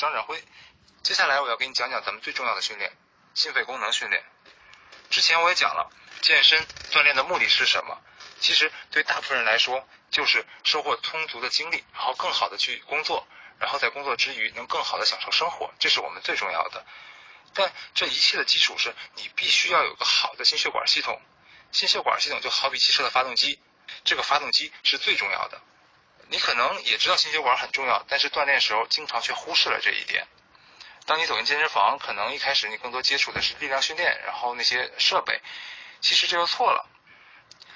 张展辉。接下来我要给你讲讲咱们最重要的训练——心肺功能训练。之前我也讲了，健身锻炼的目的是什么？其实对大部分人来说，就是收获充足的精力，然后更好的去工作，然后在工作之余能更好的享受生活，这是我们最重要的。但这一切的基础是你必须要有个好的心血管系统。心血管系统就好比汽车的发动机，这个发动机是最重要的。你可能也知道心血管很重要，但是锻炼时候经常却忽视了这一点。当你走进健身房，可能一开始你更多接触的是力量训练，然后那些设备，其实这就错了。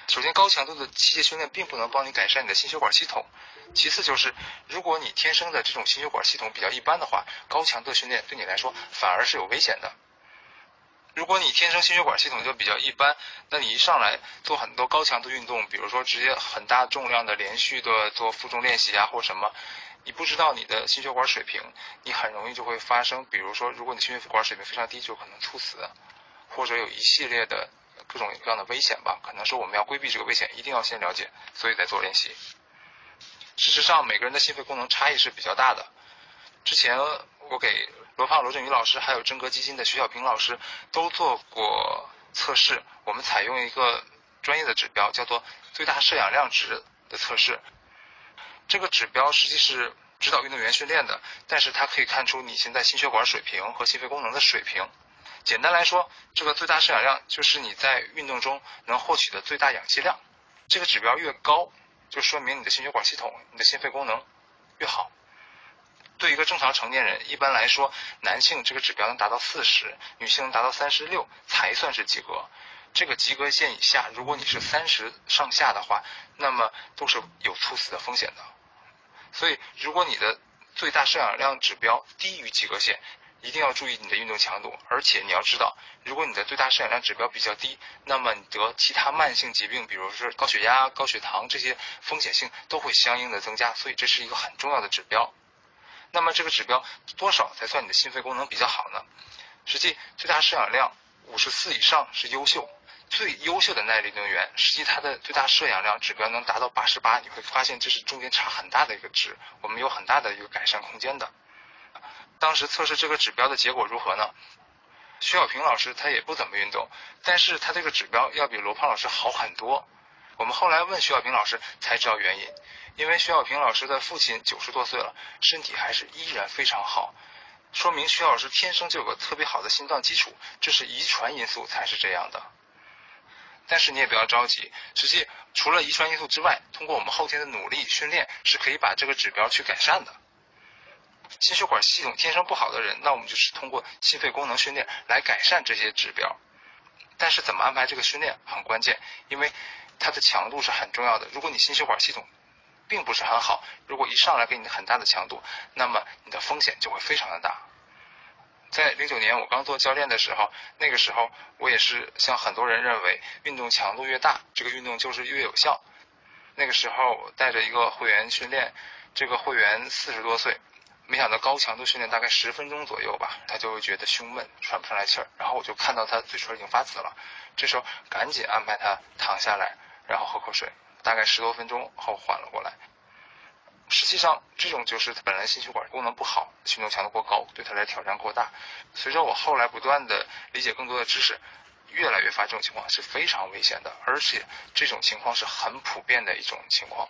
首先，高强度的器械训练并不能帮你改善你的心血管系统。其次就是，如果你天生的这种心血管系统比较一般的话，高强度训练对你来说反而是有危险的。如果你天生心血管系统就比较一般，那你一上来做很多高强度运动，比如说直接很大重量的连续的做负重练习啊，或什么。你不知道你的心血管水平，你很容易就会发生，比如说，如果你心血管水平非常低，就可能猝死，或者有一系列的各种各样的危险吧。可能说我们要规避这个危险，一定要先了解，所以再做练习。事实上，每个人的心肺功能差异是比较大的。之前我给罗胖、罗振宇老师还有真格基金的徐小平老师都做过测试，我们采用一个专业的指标，叫做最大摄氧量值的测试。这个指标实际是指导运动员训练的，但是它可以看出你现在心血管水平和心肺功能的水平。简单来说，这个最大摄氧量就是你在运动中能获取的最大氧气量。这个指标越高，就说明你的心血管系统、你的心肺功能越好。对一个正常成年人，一般来说，男性这个指标能达到四十，女性能达到三十六才算是及格。这个及格线以下，如果你是三十上下的话，那么都是有猝死的风险的。所以，如果你的最大摄氧量指标低于及格线，一定要注意你的运动强度。而且你要知道，如果你的最大摄氧量指标比较低，那么你得其他慢性疾病，比如说高血压、高血糖这些风险性都会相应的增加。所以这是一个很重要的指标。那么这个指标多少才算你的心肺功能比较好呢？实际最大摄氧量五十四以上是优秀。最优秀的耐力运动员，实际他的最大摄氧量指标能达到八十八，你会发现这是中间差很大的一个值，我们有很大的一个改善空间的。当时测试这个指标的结果如何呢？徐小平老师他也不怎么运动，但是他这个指标要比罗胖老师好很多。我们后来问徐小平老师才知道原因，因为徐小平老师的父亲九十多岁了，身体还是依然非常好，说明徐老师天生就有个特别好的心脏基础，这是遗传因素才是这样的。但是你也不要着急，实际除了遗传因素之外，通过我们后天的努力训练，是可以把这个指标去改善的。心血管系统天生不好的人，那我们就是通过心肺功能训练来改善这些指标。但是怎么安排这个训练很关键，因为它的强度是很重要的。如果你心血管系统并不是很好，如果一上来给你很大的强度，那么你的风险就会非常的大。在零九年我刚做教练的时候，那个时候我也是像很多人认为，运动强度越大，这个运动就是越有效。那个时候我带着一个会员训练，这个会员四十多岁，没想到高强度训练大概十分钟左右吧，他就会觉得胸闷，喘不上来气儿。然后我就看到他嘴唇已经发紫了，这时候赶紧安排他躺下来，然后喝口水，大概十多分钟后缓了过来。实际上，这种就是本来心血管功能不好，运动强度过高，对他来挑战过大。随着我后来不断的理解更多的知识，越来越发现这种情况是非常危险的，而且这种情况是很普遍的一种情况。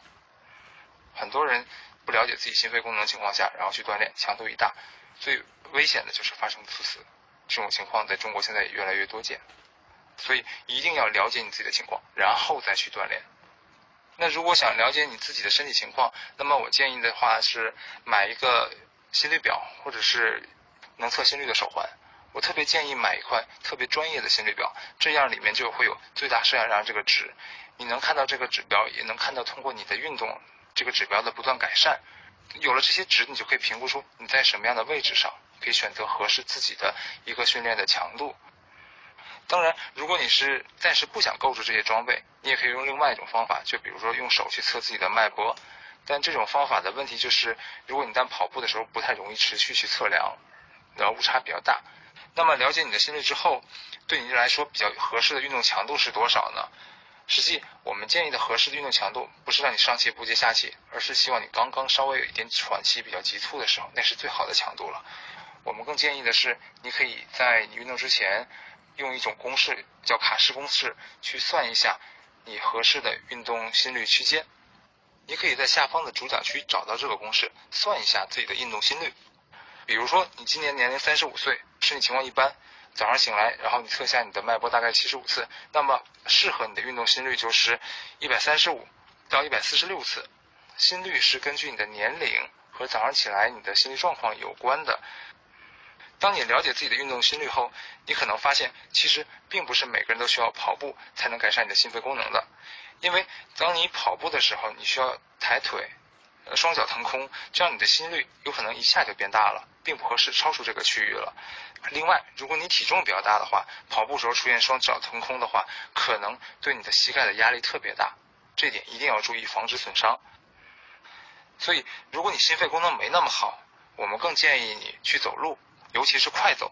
很多人不了解自己心肺功能的情况下，然后去锻炼，强度一大，最危险的就是发生猝死。这种情况在中国现在也越来越多见，所以一定要了解你自己的情况，然后再去锻炼。那如果想了解你自己的身体情况，那么我建议的话是买一个心率表，或者是能测心率的手环。我特别建议买一块特别专业的心率表，这样里面就会有最大摄氧量这个值，你能看到这个指标，也能看到通过你的运动这个指标的不断改善。有了这些值，你就可以评估出你在什么样的位置上，可以选择合适自己的一个训练的强度。当然，如果你是暂时不想购置这些装备，你也可以用另外一种方法，就比如说用手去测自己的脉搏。但这种方法的问题就是，如果你在跑步的时候不太容易持续去测量，然后误差比较大。那么了解你的心率之后，对你来说比较合适的运动强度是多少呢？实际我们建议的合适的运动强度，不是让你上气不接下气，而是希望你刚刚稍微有一点喘气比较急促的时候，那是最好的强度了。我们更建议的是，你可以在你运动之前，用一种公式叫卡氏公式去算一下你合适的运动心率区间。你可以在下方的主讲区找到这个公式，算一下自己的运动心率。比如说，你今年年龄三十五岁，身体情况一般。早上醒来，然后你测下你的脉搏大概七十五次，那么适合你的运动心率就是一百三十五到一百四十六次。心率是根据你的年龄和早上起来你的心率状况有关的。当你了解自己的运动心率后，你可能发现其实并不是每个人都需要跑步才能改善你的心肺功能的，因为当你跑步的时候，你需要抬腿。呃，双脚腾空，这样你的心率有可能一下就变大了，并不合适超出这个区域了。另外，如果你体重比较大的话，跑步时候出现双脚腾空的话，可能对你的膝盖的压力特别大，这点一定要注意，防止损伤。所以，如果你心肺功能没那么好，我们更建议你去走路，尤其是快走。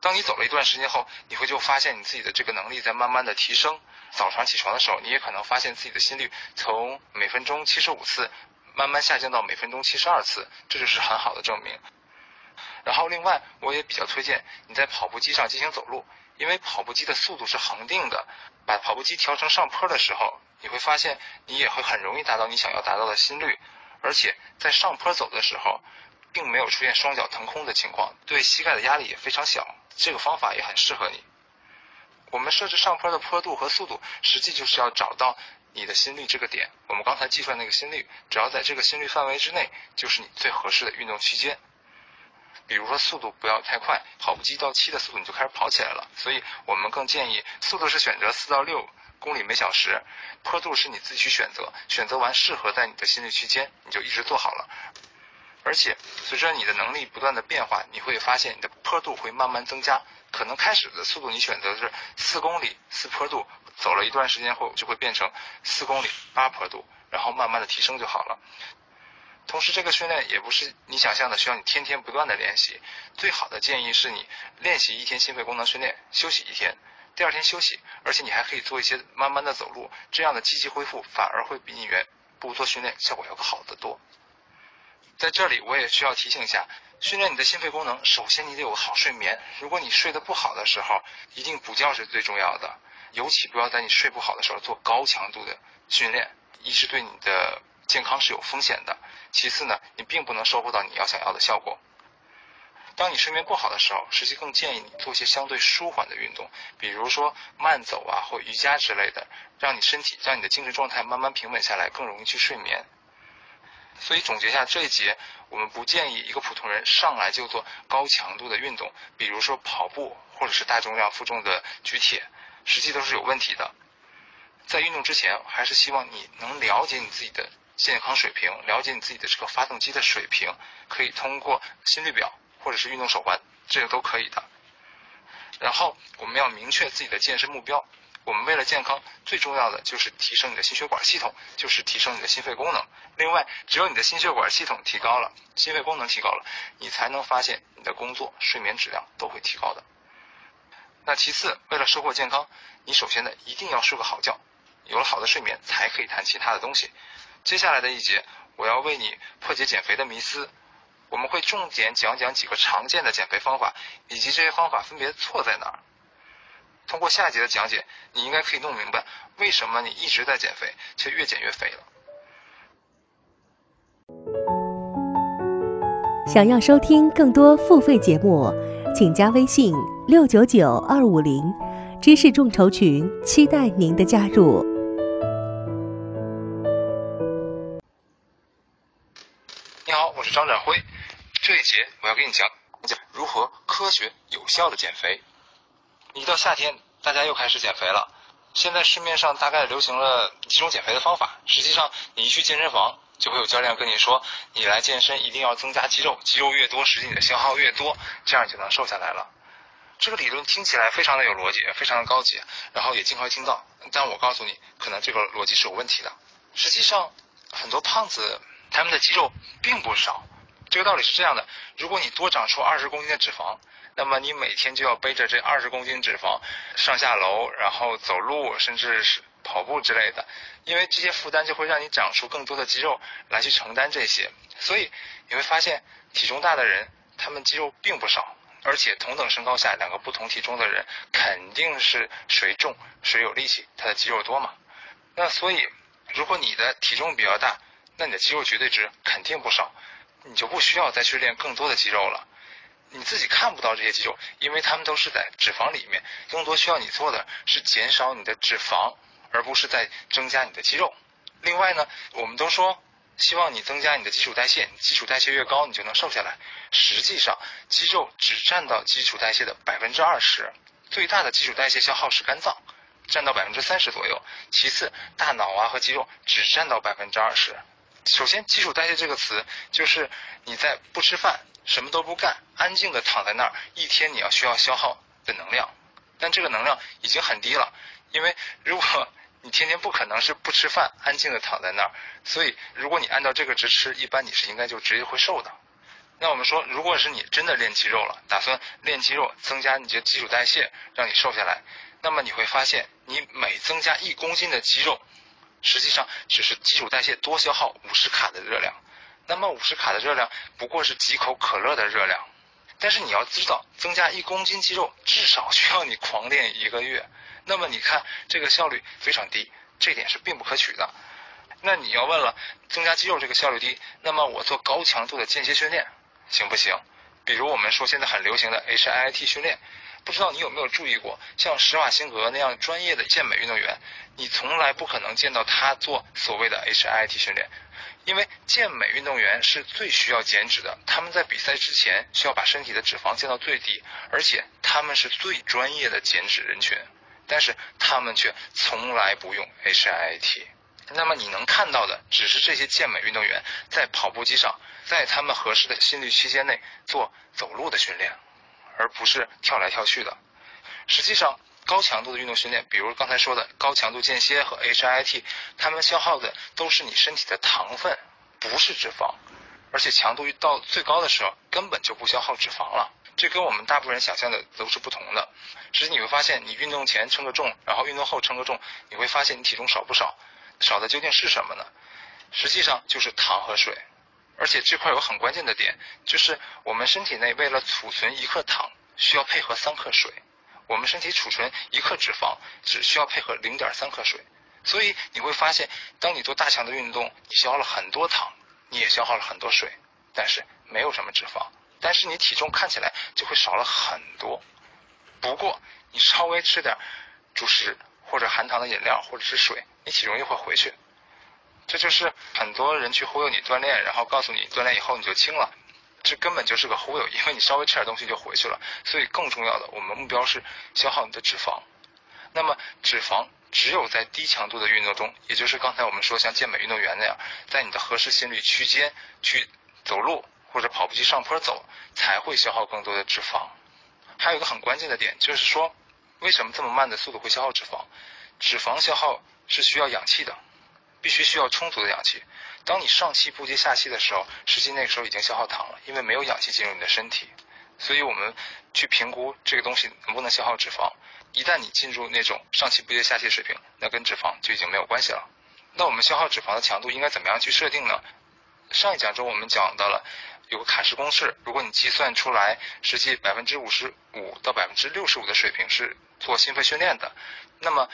当你走了一段时间后，你会就发现你自己的这个能力在慢慢的提升。早上起床的时候，你也可能发现自己的心率从每分钟七十五次。慢慢下降到每分钟七十二次，这就是很好的证明。然后另外，我也比较推荐你在跑步机上进行走路，因为跑步机的速度是恒定的。把跑步机调成上坡的时候，你会发现你也会很容易达到你想要达到的心率，而且在上坡走的时候，并没有出现双脚腾空的情况，对膝盖的压力也非常小。这个方法也很适合你。我们设置上坡的坡度和速度，实际就是要找到。你的心率这个点，我们刚才计算那个心率，只要在这个心率范围之内，就是你最合适的运动区间。比如说速度不要太快，跑步机到七的速度你就开始跑起来了，所以我们更建议速度是选择四到六公里每小时，坡度是你自己去选择，选择完适合在你的心率区间，你就一直做好了。而且随着你的能力不断的变化，你会发现你的坡度会慢慢增加。可能开始的速度你选择是四公里四坡度，走了一段时间后就会变成四公里八坡度，然后慢慢的提升就好了。同时这个训练也不是你想象的需要你天天不断的练习，最好的建议是你练习一天心肺功能训练，休息一天，第二天休息，而且你还可以做一些慢慢的走路，这样的积极恢复反而会比你原不做训练效果要好得多。在这里我也需要提醒一下。训练你的心肺功能，首先你得有个好睡眠。如果你睡得不好的时候，一定补觉是最重要的。尤其不要在你睡不好的时候做高强度的训练，一是对你的健康是有风险的，其次呢，你并不能收获到你要想要的效果。当你睡眠不好的时候，实际更建议你做一些相对舒缓的运动，比如说慢走啊或瑜伽之类的，让你身体让你的精神状态慢慢平稳下来，更容易去睡眠。所以总结一下这一节，我们不建议一个普通人上来就做高强度的运动，比如说跑步或者是大重量负重的举铁，实际都是有问题的。在运动之前，还是希望你能了解你自己的健康水平，了解你自己的这个发动机的水平，可以通过心率表或者是运动手环，这个都可以的。然后我们要明确自己的健身目标。我们为了健康，最重要的就是提升你的心血管系统，就是提升你的心肺功能。另外，只有你的心血管系统提高了，心肺功能提高了，你才能发现你的工作、睡眠质量都会提高的。那其次，为了收获健康，你首先呢一定要睡个好觉，有了好的睡眠，才可以谈其他的东西。接下来的一节，我要为你破解减肥的迷思，我们会重点讲讲几个常见的减肥方法，以及这些方法分别错在哪儿。通过下一节的讲解，你应该可以弄明白为什么你一直在减肥，却越减越肥了。想要收听更多付费节目，请加微信六九九二五零知识众筹群，期待您的加入。你好，我是张展辉，这一节我要给你讲讲如何科学有效的减肥。一到夏天，大家又开始减肥了。现在市面上大概流行了几种减肥的方法。实际上，你一去健身房，就会有教练跟你说，你来健身一定要增加肌肉，肌肉越多，实际你的消耗越多，这样就能瘦下来了。这个理论听起来非常的有逻辑，非常的高级，然后也经常听到。但我告诉你，可能这个逻辑是有问题的。实际上，很多胖子他们的肌肉并不少。这个道理是这样的：如果你多长出二十公斤的脂肪，那么你每天就要背着这二十公斤脂肪上下楼，然后走路，甚至是跑步之类的，因为这些负担就会让你长出更多的肌肉来去承担这些，所以你会发现体重大的人他们肌肉并不少，而且同等身高下两个不同体重的人肯定是谁重谁有力气，他的肌肉多嘛。那所以如果你的体重比较大，那你的肌肉绝对值肯定不少，你就不需要再去练更多的肌肉了。你自己看不到这些肌肉，因为它们都是在脂肪里面。更多需要你做的是减少你的脂肪，而不是在增加你的肌肉。另外呢，我们都说希望你增加你的基础代谢，基础代谢越高，你就能瘦下来。实际上，肌肉只占到基础代谢的百分之二十，最大的基础代谢消耗是肝脏，占到百分之三十左右。其次，大脑啊和肌肉只占到百分之二十。首先，基础代谢这个词就是你在不吃饭。什么都不干，安静的躺在那儿，一天你要需要消耗的能量，但这个能量已经很低了，因为如果你天天不可能是不吃饭，安静的躺在那儿，所以如果你按照这个值吃，一般你是应该就直接会瘦的。那我们说，如果是你真的练肌肉了，打算练肌肉增加你的基础代谢，让你瘦下来，那么你会发现，你每增加一公斤的肌肉，实际上只是基础代谢多消耗五十卡的热量。那么五十卡的热量不过是几口可乐的热量，但是你要知道，增加一公斤肌肉至少需要你狂练一个月。那么你看这个效率非常低，这点是并不可取的。那你要问了，增加肌肉这个效率低，那么我做高强度的间歇训练行不行？比如我们说现在很流行的 HIIT 训练，不知道你有没有注意过，像施瓦辛格那样专业的健美运动员，你从来不可能见到他做所谓的 HIIT 训练。因为健美运动员是最需要减脂的，他们在比赛之前需要把身体的脂肪降到最低，而且他们是最专业的减脂人群，但是他们却从来不用 HIIT。那么你能看到的只是这些健美运动员在跑步机上，在他们合适的心率区间内做走路的训练，而不是跳来跳去的。实际上。高强度的运动训练，比如刚才说的高强度间歇和 HIT，它们消耗的都是你身体的糖分，不是脂肪，而且强度到最高的时候根本就不消耗脂肪了。这跟我们大部分人想象的都是不同的。实际你会发现，你运动前称个重，然后运动后称个重，你会发现你体重少不少？少的究竟是什么呢？实际上就是糖和水。而且这块有很关键的点，就是我们身体内为了储存一克糖，需要配合三克水。我们身体储存一克脂肪只需要配合零点三克水，所以你会发现，当你做大强度运动，你消耗了很多糖，你也消耗了很多水，但是没有什么脂肪，但是你体重看起来就会少了很多。不过你稍微吃点主食或者含糖的饮料或者是水，你体重又会回去。这就是很多人去忽悠你锻炼，然后告诉你锻炼以后你就轻了。这根本就是个忽悠，因为你稍微吃点东西就回去了。所以更重要的，我们目标是消耗你的脂肪。那么脂肪只有在低强度的运动中，也就是刚才我们说像健美运动员那样，在你的合适心率区间去走路或者跑步机上坡走，才会消耗更多的脂肪。还有一个很关键的点，就是说为什么这么慢的速度会消耗脂肪？脂肪消耗是需要氧气的，必须需要充足的氧气。当你上气不接下气的时候，实际那个时候已经消耗糖了，因为没有氧气进入你的身体。所以我们去评估这个东西能不能消耗脂肪。一旦你进入那种上气不接下气水平，那跟脂肪就已经没有关系了。那我们消耗脂肪的强度应该怎么样去设定呢？上一讲中我们讲到了有个卡氏公式，如果你计算出来实际百分之五十五到百分之六十五的水平是做心肺训练的，那么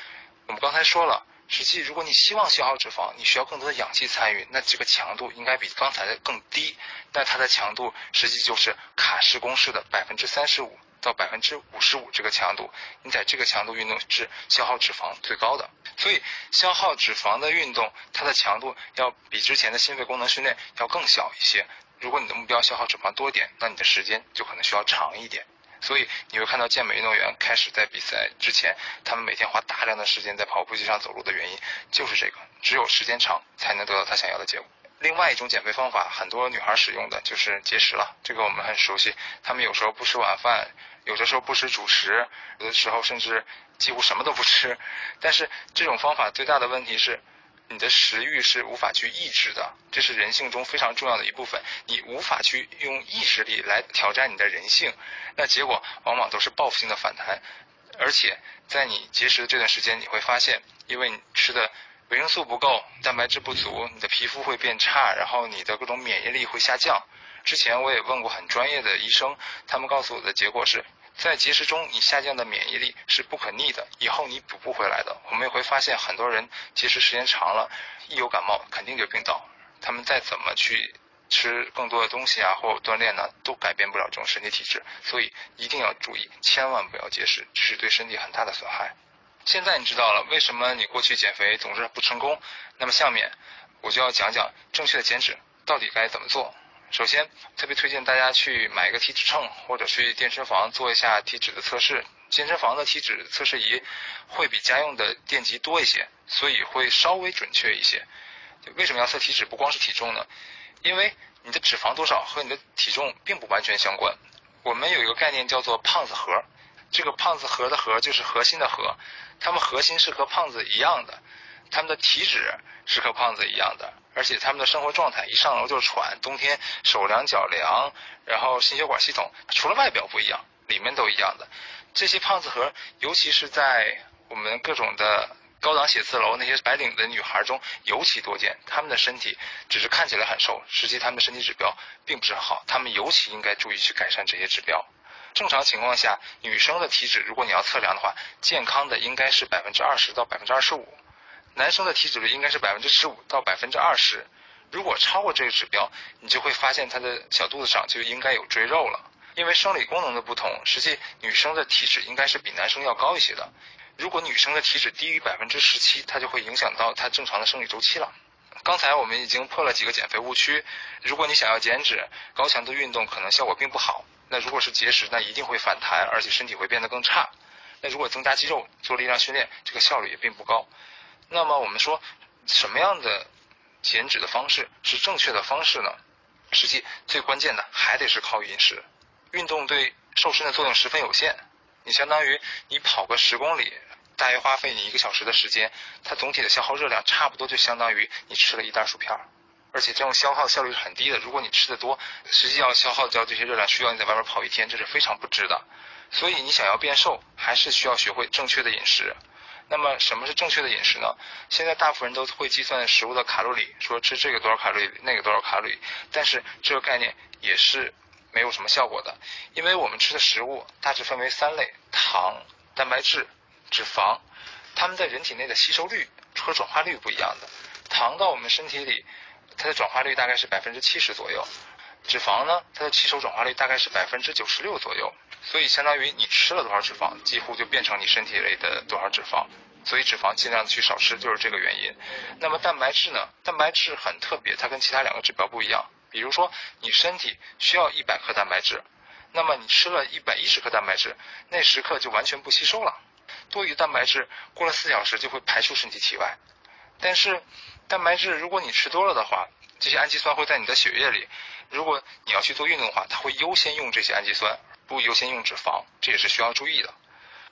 我们刚才说了。实际，如果你希望消耗脂肪，你需要更多的氧气参与，那这个强度应该比刚才的更低。那它的强度实际就是卡氏公式的百分之三十五到百分之五十五这个强度。你在这个强度运动是消耗脂肪最高的。所以消耗脂肪的运动，它的强度要比之前的心肺功能训练要更小一些。如果你的目标消耗脂肪多点，那你的时间就可能需要长一点。所以你会看到健美运动员开始在比赛之前，他们每天花大量的时间在跑步机上走路的原因就是这个，只有时间长才能得到他想要的结果。另外一种减肥方法，很多女孩使用的就是节食了，这个我们很熟悉。他们有时候不吃晚饭，有的时候不吃主食，有的时候甚至几乎什么都不吃。但是这种方法最大的问题是。你的食欲是无法去抑制的，这是人性中非常重要的一部分。你无法去用意志力来挑战你的人性，那结果往往都是报复性的反弹。而且在你节食的这段时间，你会发现因为你吃的维生素不够，蛋白质不足，你的皮肤会变差，然后你的各种免疫力会下降。之前我也问过很专业的医生，他们告诉我的结果是在节食中你下降的免疫力是不可逆的，以后你补不回来的。我们也会发现很多人节食时间长了，一有感冒肯定就病倒，他们再怎么去。吃更多的东西啊，或锻炼呢，都改变不了这种身体体质，所以一定要注意，千万不要节食，这是对身体很大的损害。现在你知道了为什么你过去减肥总是不成功，那么下面我就要讲讲正确的减脂到底该怎么做。首先，特别推荐大家去买一个体脂秤，或者去健身房做一下体脂的测试。健身房的体脂测试仪会比家用的电极多一些，所以会稍微准确一些。为什么要测体脂？不光是体重呢？因为你的脂肪多少和你的体重并不完全相关。我们有一个概念叫做“胖子核”，这个“胖子核”的“核”就是核心的“核”，他们核心是和胖子一样的，他们的体脂是和胖子一样的，而且他们的生活状态一上楼就喘，冬天手凉脚凉，然后心血管系统除了外表不一样，里面都一样的。这些胖子和，尤其是在我们各种的。高档写字楼那些白领的女孩中尤其多见，她们的身体只是看起来很瘦，实际她们的身体指标并不是很好，她们尤其应该注意去改善这些指标。正常情况下，女生的体脂如果你要测量的话，健康的应该是百分之二十到百分之二十五，男生的体脂率应该是百分之十五到百分之二十。如果超过这个指标，你就会发现他的小肚子上就应该有赘肉了，因为生理功能的不同，实际女生的体脂应该是比男生要高一些的。如果女生的体脂低于百分之十七，它就会影响到她正常的生理周期了。刚才我们已经破了几个减肥误区。如果你想要减脂，高强度运动可能效果并不好。那如果是节食，那一定会反弹，而且身体会变得更差。那如果增加肌肉、做力量训练，这个效率也并不高。那么我们说，什么样的减脂的方式是正确的方式呢？实际最关键的还得是靠饮食。运动对瘦身的作用十分有限。你相当于你跑个十公里。大约花费你一个小时的时间，它总体的消耗热量差不多就相当于你吃了一袋薯片，而且这种消耗效率是很低的。如果你吃的多，实际要消耗掉这些热量，需要你在外面跑一天，这是非常不值的。所以你想要变瘦，还是需要学会正确的饮食。那么什么是正确的饮食呢？现在大部分人都会计算食物的卡路里，说吃这个多少卡路里，那个多少卡路里，但是这个概念也是没有什么效果的，因为我们吃的食物大致分为三类：糖、蛋白质。脂肪，它们在人体内的吸收率和转化率不一样的。糖到我们身体里，它的转化率大概是百分之七十左右；脂肪呢，它的吸收转化率大概是百分之九十六左右。所以相当于你吃了多少脂肪，几乎就变成你身体里的多少脂肪。所以脂肪尽量的去少吃，就是这个原因。那么蛋白质呢？蛋白质很特别，它跟其他两个指标不一样。比如说，你身体需要一百克蛋白质，那么你吃了一百一十克蛋白质，那十克就完全不吸收了。多余蛋白质过了四小时就会排出身体体外，但是蛋白质如果你吃多了的话，这些氨基酸会在你的血液里。如果你要去做运动的话，它会优先用这些氨基酸，不优先用脂肪，这也是需要注意的。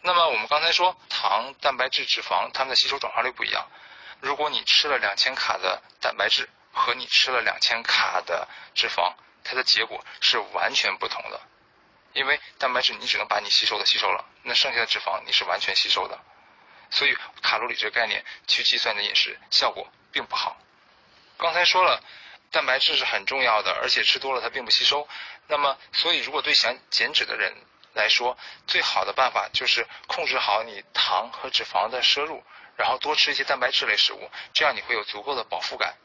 那么我们刚才说糖、蛋白质、脂肪，它们的吸收转化率不一样。如果你吃了两千卡的蛋白质和你吃了两千卡的脂肪，它的结果是完全不同的。因为蛋白质你只能把你吸收的吸收了，那剩下的脂肪你是完全吸收的，所以卡路里这个概念去计算的饮食效果并不好。刚才说了，蛋白质是很重要的，而且吃多了它并不吸收。那么，所以如果对想减脂的人来说，最好的办法就是控制好你糖和脂肪的摄入，然后多吃一些蛋白质类食物，这样你会有足够的饱腹感。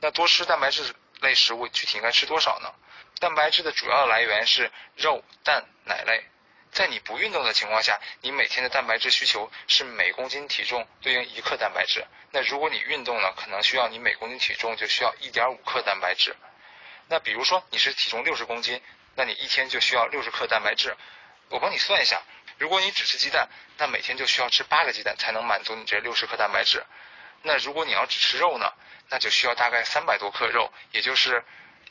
那多吃蛋白质类食物具体应该吃多少呢？蛋白质的主要来源是肉、蛋、奶类。在你不运动的情况下，你每天的蛋白质需求是每公斤体重对应一克蛋白质。那如果你运动呢，可能需要你每公斤体重就需要一点五克蛋白质。那比如说你是体重六十公斤，那你一天就需要六十克蛋白质。我帮你算一下，如果你只吃鸡蛋，那每天就需要吃八个鸡蛋才能满足你这六十克蛋白质。那如果你要只吃肉呢，那就需要大概三百多克肉，也就是。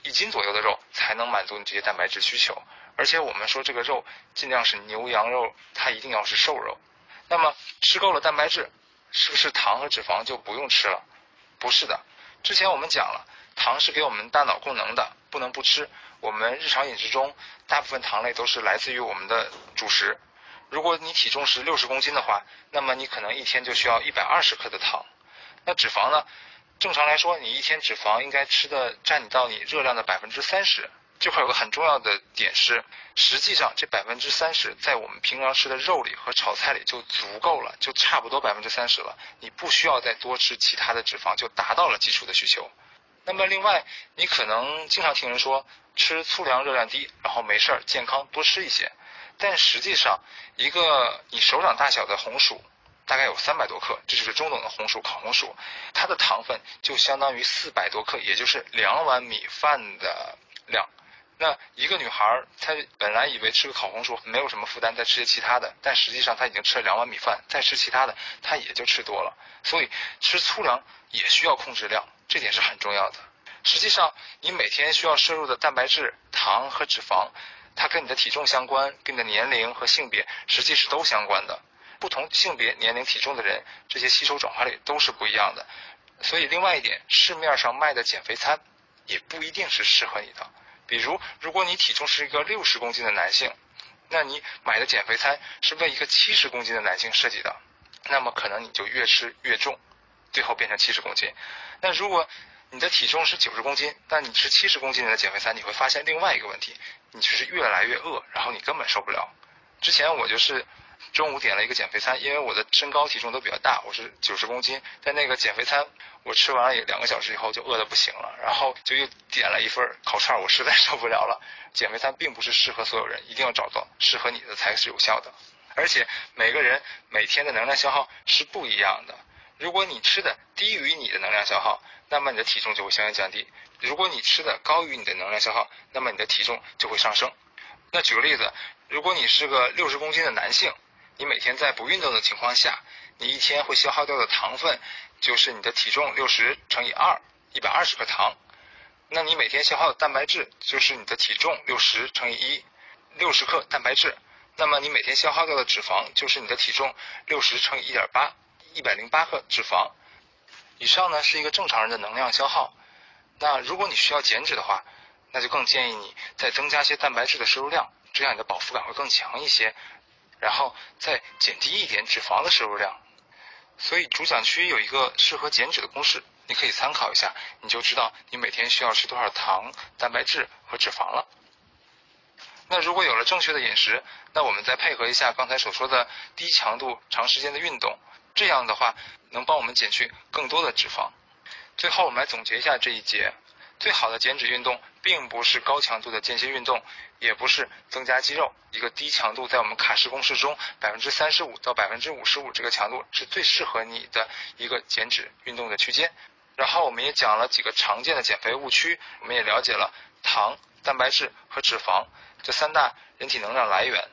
一斤左右的肉才能满足你这些蛋白质需求，而且我们说这个肉尽量是牛羊肉，它一定要是瘦肉。那么吃够了蛋白质，是不是糖和脂肪就不用吃了？不是的，之前我们讲了，糖是给我们大脑供能的，不能不吃。我们日常饮食中大部分糖类都是来自于我们的主食，如果你体重是六十公斤的话，那么你可能一天就需要一百二十克的糖。那脂肪呢？正常来说，你一天脂肪应该吃的占你到你热量的百分之三十。这块有个很重要的点是，实际上这百分之三十在我们平常吃的肉里和炒菜里就足够了，就差不多百分之三十了。你不需要再多吃其他的脂肪，就达到了基础的需求。那么另外，你可能经常听人说吃粗粮热量低，然后没事儿健康多吃一些。但实际上，一个你手掌大小的红薯，大概有三百多克，这就是中等的红薯烤红薯，它的糖分就相当于四百多克，也就是两碗米饭的量。那一个女孩，她本来以为吃个烤红薯没有什么负担，再吃些其他的，但实际上她已经吃了两碗米饭，再吃其他的，她也就吃多了。所以吃粗粮也需要控制量，这点是很重要的。实际上，你每天需要摄入的蛋白质、糖和脂肪，它跟你的体重相关，跟你的年龄和性别实际是都相关的。不同性别、年龄、体重的人，这些吸收转化率都是不一样的。所以，另外一点，市面上卖的减肥餐也不一定是适合你的。比如，如果你体重是一个六十公斤的男性，那你买的减肥餐是为一个七十公斤的男性设计的，那么可能你就越吃越重，最后变成七十公斤。那如果你的体重是九十公斤，但你吃七十公斤的减肥餐，你会发现另外一个问题，你就是越来越饿，然后你根本受不了。之前我就是。中午点了一个减肥餐，因为我的身高体重都比较大，我是九十公斤。在那个减肥餐，我吃完了两个小时以后就饿得不行了，然后就又点了一份烤串，我实在 受不了了。减肥餐并不是适合所有人，一定要找到适合你的才是有效的。而且每个人每天的能量消耗是不一样的。如果你吃的低于你的能量消耗，那么你的体重就会相应降低；如果你吃的高于你的能量消耗，那么你的体重就会上升。那举个例子，如果你是个六十公斤的男性。你每天在不运动的情况下，你一天会消耗掉的糖分就是你的体重六十乘以二，一百二十克糖。那你每天消耗的蛋白质就是你的体重六十乘以一，六十克蛋白质。那么你每天消耗掉的脂肪就是你的体重六十乘以一点八，一百零八克脂肪。以上呢是一个正常人的能量消耗。那如果你需要减脂的话，那就更建议你再增加些蛋白质的摄入量，这样你的饱腹感会更强一些。然后再减低一点脂肪的摄入量，所以主讲区有一个适合减脂的公式，你可以参考一下，你就知道你每天需要吃多少糖、蛋白质和脂肪了。那如果有了正确的饮食，那我们再配合一下刚才所说的低强度、长时间的运动，这样的话能帮我们减去更多的脂肪。最后我们来总结一下这一节。最好的减脂运动，并不是高强度的间歇运动，也不是增加肌肉。一个低强度，在我们卡式公式中，百分之三十五到百分之五十五这个强度是最适合你的一个减脂运动的区间。然后我们也讲了几个常见的减肥误区，我们也了解了糖、蛋白质和脂肪这三大人体能量来源。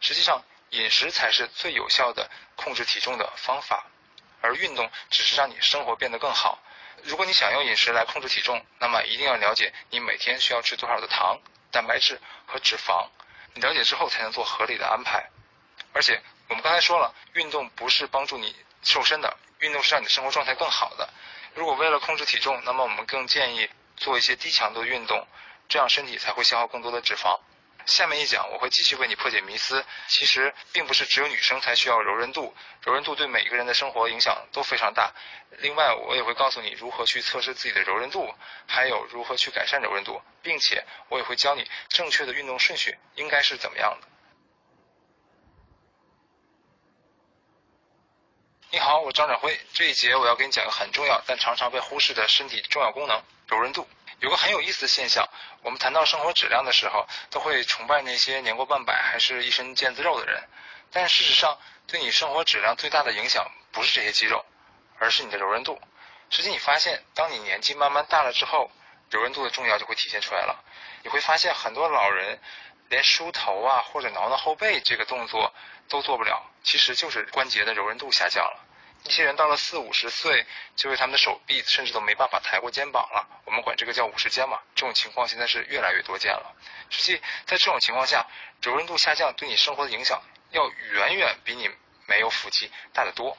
实际上，饮食才是最有效的控制体重的方法，而运动只是让你生活变得更好。如果你想用饮食来控制体重，那么一定要了解你每天需要吃多少的糖、蛋白质和脂肪。你了解之后才能做合理的安排。而且我们刚才说了，运动不是帮助你瘦身的，运动是让你的生活状态更好的。如果为了控制体重，那么我们更建议做一些低强度运动，这样身体才会消耗更多的脂肪。下面一讲，我会继续为你破解迷思。其实并不是只有女生才需要柔韧度，柔韧度对每一个人的生活影响都非常大。另外，我也会告诉你如何去测试自己的柔韧度，还有如何去改善柔韧度，并且我也会教你正确的运动顺序应该是怎么样的。你好，我张展辉。这一节我要给你讲个很重要但常常被忽视的身体重要功能——柔韧度。有个很有意思的现象，我们谈到生活质量的时候，都会崇拜那些年过半百还是一身腱子肉的人。但事实上，对你生活质量最大的影响不是这些肌肉，而是你的柔韧度。实际你发现，当你年纪慢慢大了之后，柔韧度的重要就会体现出来了。你会发现，很多老人连梳头啊或者挠挠后背这个动作都做不了，其实就是关节的柔韧度下降了。一些人到了四五十岁，就是他们的手臂甚至都没办法抬过肩膀了。我们管这个叫五十肩嘛。这种情况现在是越来越多见了。实际在这种情况下，柔韧度下降对你生活的影响要远远比你没有腹肌大得多。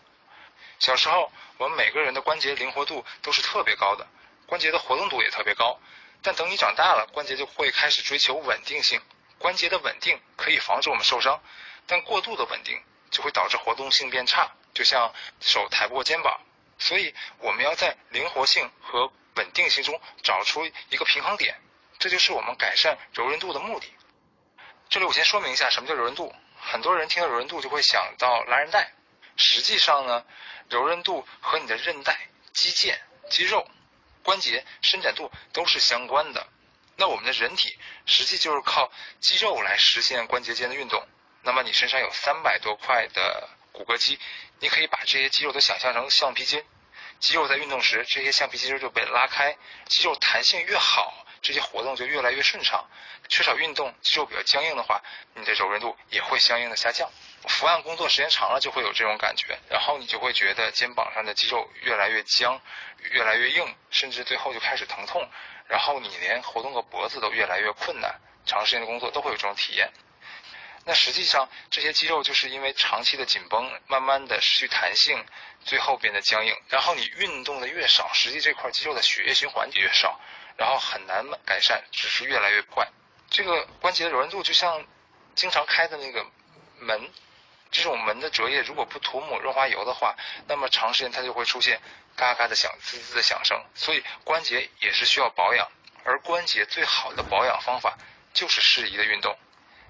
小时候，我们每个人的关节灵活度都是特别高的，关节的活动度也特别高。但等你长大了，关节就会开始追求稳定性。关节的稳定可以防止我们受伤。但过度的稳定就会导致活动性变差，就像手抬不过肩膀。所以我们要在灵活性和稳定性中找出一个平衡点，这就是我们改善柔韧度的目的。这里我先说明一下什么叫柔韧度。很多人听到柔韧度就会想到拉韧带，实际上呢，柔韧度和你的韧带、肌腱、肌肉、关节伸展度都是相关的。那我们的人体实际就是靠肌肉来实现关节间的运动。那么你身上有三百多块的骨骼肌，你可以把这些肌肉都想象成橡皮筋。肌肉在运动时，这些橡皮筋就被拉开，肌肉弹性越好，这些活动就越来越顺畅。缺少运动，肌肉比较僵硬的话，你的柔韧度也会相应的下降。伏案工作时间长了就会有这种感觉，然后你就会觉得肩膀上的肌肉越来越僵，越来越硬，甚至最后就开始疼痛。然后你连活动个脖子都越来越困难，长时间的工作都会有这种体验。那实际上这些肌肉就是因为长期的紧绷，慢慢的失去弹性，最后变得僵硬。然后你运动的越少，实际这块肌肉的血液循环也越少，然后很难改善，只是越来越坏。这个关节的柔韧度就像经常开的那个门，这种门的折页如果不涂抹润滑油的话，那么长时间它就会出现嘎嘎的响、滋滋的响声。所以关节也是需要保养，而关节最好的保养方法就是适宜的运动。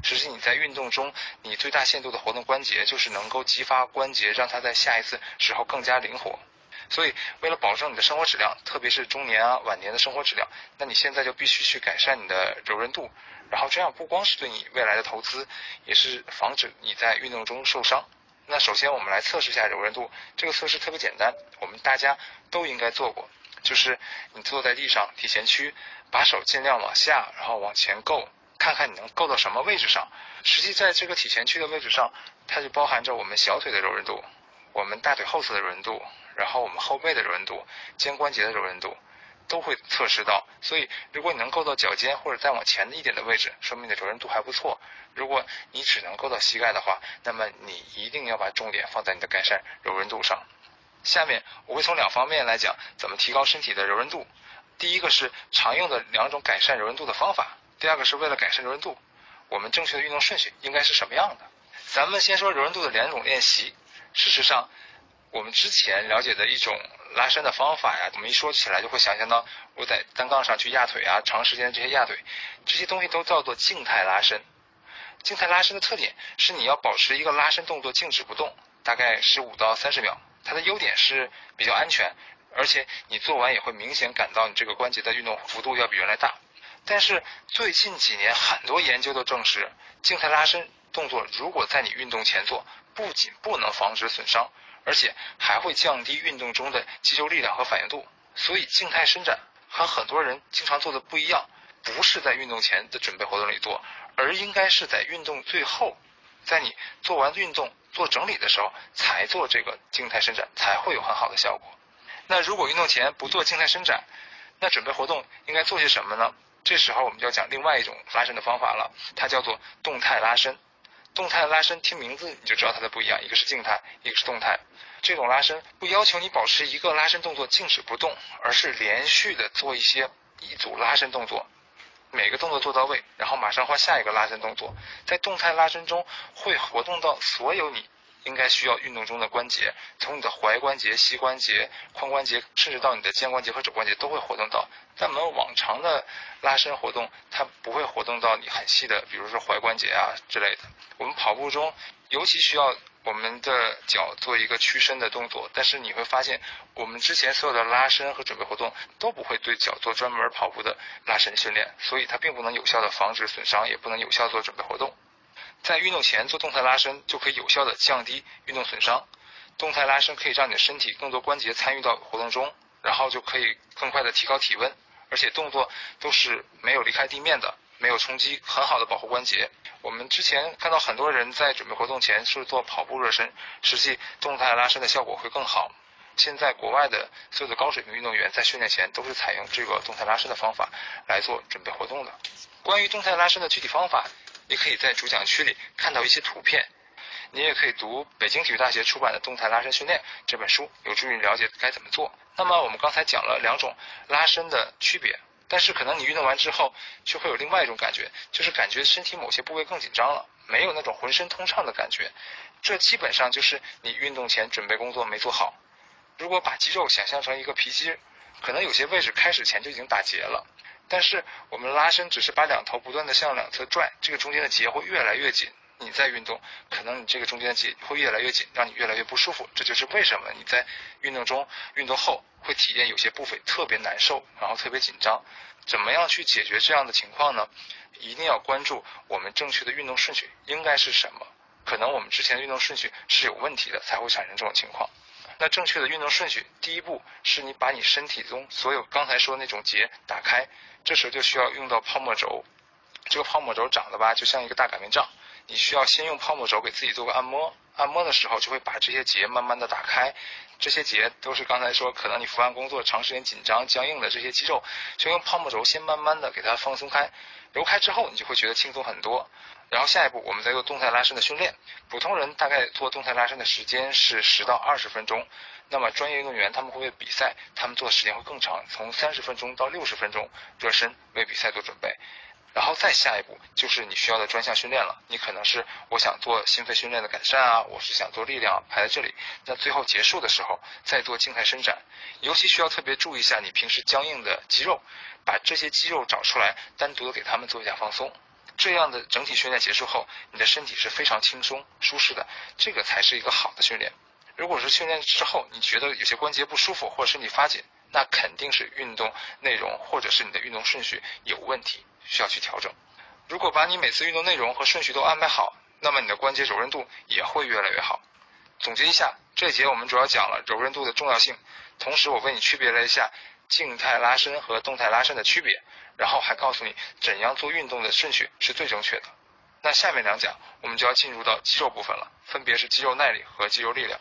实际你在运动中，你最大限度的活动关节，就是能够激发关节，让它在下一次时候更加灵活。所以，为了保证你的生活质量，特别是中年啊、晚年的生活质量，那你现在就必须去改善你的柔韧度。然后这样不光是对你未来的投资，也是防止你在运动中受伤。那首先我们来测试一下柔韧度，这个测试特别简单，我们大家都应该做过，就是你坐在地上体前屈，把手尽量往下，然后往前够。看看你能够到什么位置上，实际在这个体前屈的位置上，它就包含着我们小腿的柔韧度，我们大腿后侧的柔韧度，然后我们后背的柔韧度，肩关节的柔韧度都会测试到。所以，如果你能够到脚尖或者再往前的一点的位置，说明你的柔韧度还不错。如果你只能够到膝盖的话，那么你一定要把重点放在你的改善柔韧度上。下面我会从两方面来讲怎么提高身体的柔韧度。第一个是常用的两种改善柔韧度的方法。第二个是为了改善柔韧度，我们正确的运动顺序应该是什么样的？咱们先说柔韧度的两种练习。事实上，我们之前了解的一种拉伸的方法呀，我们一说起来就会想象到我在单杠上去压腿啊，长时间这些压腿，这些东西都叫做静态拉伸。静态拉伸的特点是你要保持一个拉伸动作静止不动，大概十五到三十秒。它的优点是比较安全，而且你做完也会明显感到你这个关节的运动幅度要比原来大。但是最近几年，很多研究都证实，静态拉伸动作如果在你运动前做，不仅不能防止损伤，而且还会降低运动中的肌肉力量和反应度。所以静态伸展和很多人经常做的不一样，不是在运动前的准备活动里做，而应该是在运动最后，在你做完运动做整理的时候才做这个静态伸展，才会有很好的效果。那如果运动前不做静态伸展，那准备活动应该做些什么呢？这时候我们就要讲另外一种拉伸的方法了，它叫做动态拉伸。动态拉伸听名字你就知道它的不一样，一个是静态，一个是动态。这种拉伸不要求你保持一个拉伸动作静止不动，而是连续的做一些一组拉伸动作，每个动作做到位，然后马上换下一个拉伸动作。在动态拉伸中会活动到所有你。应该需要运动中的关节，从你的踝关节、膝关节、髋关节，甚至到你的肩关节和肘关节都会活动到。但我们往常的拉伸活动，它不会活动到你很细的，比如说踝关节啊之类的。我们跑步中尤其需要我们的脚做一个屈伸的动作，但是你会发现，我们之前所有的拉伸和准备活动都不会对脚做专门跑步的拉伸训练，所以它并不能有效的防止损伤，也不能有效做准备活动。在运动前做动态拉伸，就可以有效的降低运动损伤。动态拉伸可以让你的身体更多关节参与到活动中，然后就可以更快的提高体温，而且动作都是没有离开地面的，没有冲击，很好的保护关节。我们之前看到很多人在准备活动前是做跑步热身，实际动态拉伸的效果会更好。现在国外的所有的高水平运动员在训练前都是采用这个动态拉伸的方法来做准备活动的。关于动态拉伸的具体方法。你可以在主讲区里看到一些图片，你也可以读北京体育大学出版的《动态拉伸训练》这本书，有助于你了解该怎么做。那么我们刚才讲了两种拉伸的区别，但是可能你运动完之后，就会有另外一种感觉，就是感觉身体某些部位更紧张了。没有那种浑身通畅的感觉，这基本上就是你运动前准备工作没做好。如果把肌肉想象成一个皮筋，可能有些位置开始前就已经打结了，但是我们拉伸只是把两头不断的向两侧拽，这个中间的结会越来越紧。你在运动，可能你这个中间的结会越来越紧，让你越来越不舒服。这就是为什么你在运动中、运动后会体验有些部位特别难受，然后特别紧张。怎么样去解决这样的情况呢？一定要关注我们正确的运动顺序应该是什么。可能我们之前的运动顺序是有问题的，才会产生这种情况。那正确的运动顺序，第一步是你把你身体中所有刚才说的那种结打开，这时候就需要用到泡沫轴。这个泡沫轴长得吧，就像一个大擀面杖。你需要先用泡沫轴给自己做个按摩，按摩的时候就会把这些结慢慢的打开。这些结都是刚才说可能你伏案工作长时间紧张僵硬的这些肌肉，就用泡沫轴先慢慢的给它放松开，揉开之后你就会觉得轻松很多。然后下一步我们再做动态拉伸的训练，普通人大概做动态拉伸的时间是十到二十分钟，那么专业运动员他们会为比赛，他们做的时间会更长，从三十分钟到六十分钟热身为比赛做准备。然后再下一步就是你需要的专项训练了。你可能是我想做心肺训练的改善啊，我是想做力量排在这里。那最后结束的时候再做静态伸展，尤其需要特别注意一下你平时僵硬的肌肉，把这些肌肉找出来，单独的给他们做一下放松。这样的整体训练结束后，你的身体是非常轻松舒适的，这个才是一个好的训练。如果是训练之后你觉得有些关节不舒服或者身体发紧，那肯定是运动内容或者是你的运动顺序有问题。需要去调整。如果把你每次运动内容和顺序都安排好，那么你的关节柔韧度也会越来越好。总结一下，这节我们主要讲了柔韧度的重要性，同时我为你区别了一下静态拉伸和动态拉伸的区别，然后还告诉你怎样做运动的顺序是最正确的。那下面两讲我们就要进入到肌肉部分了，分别是肌肉耐力和肌肉力量。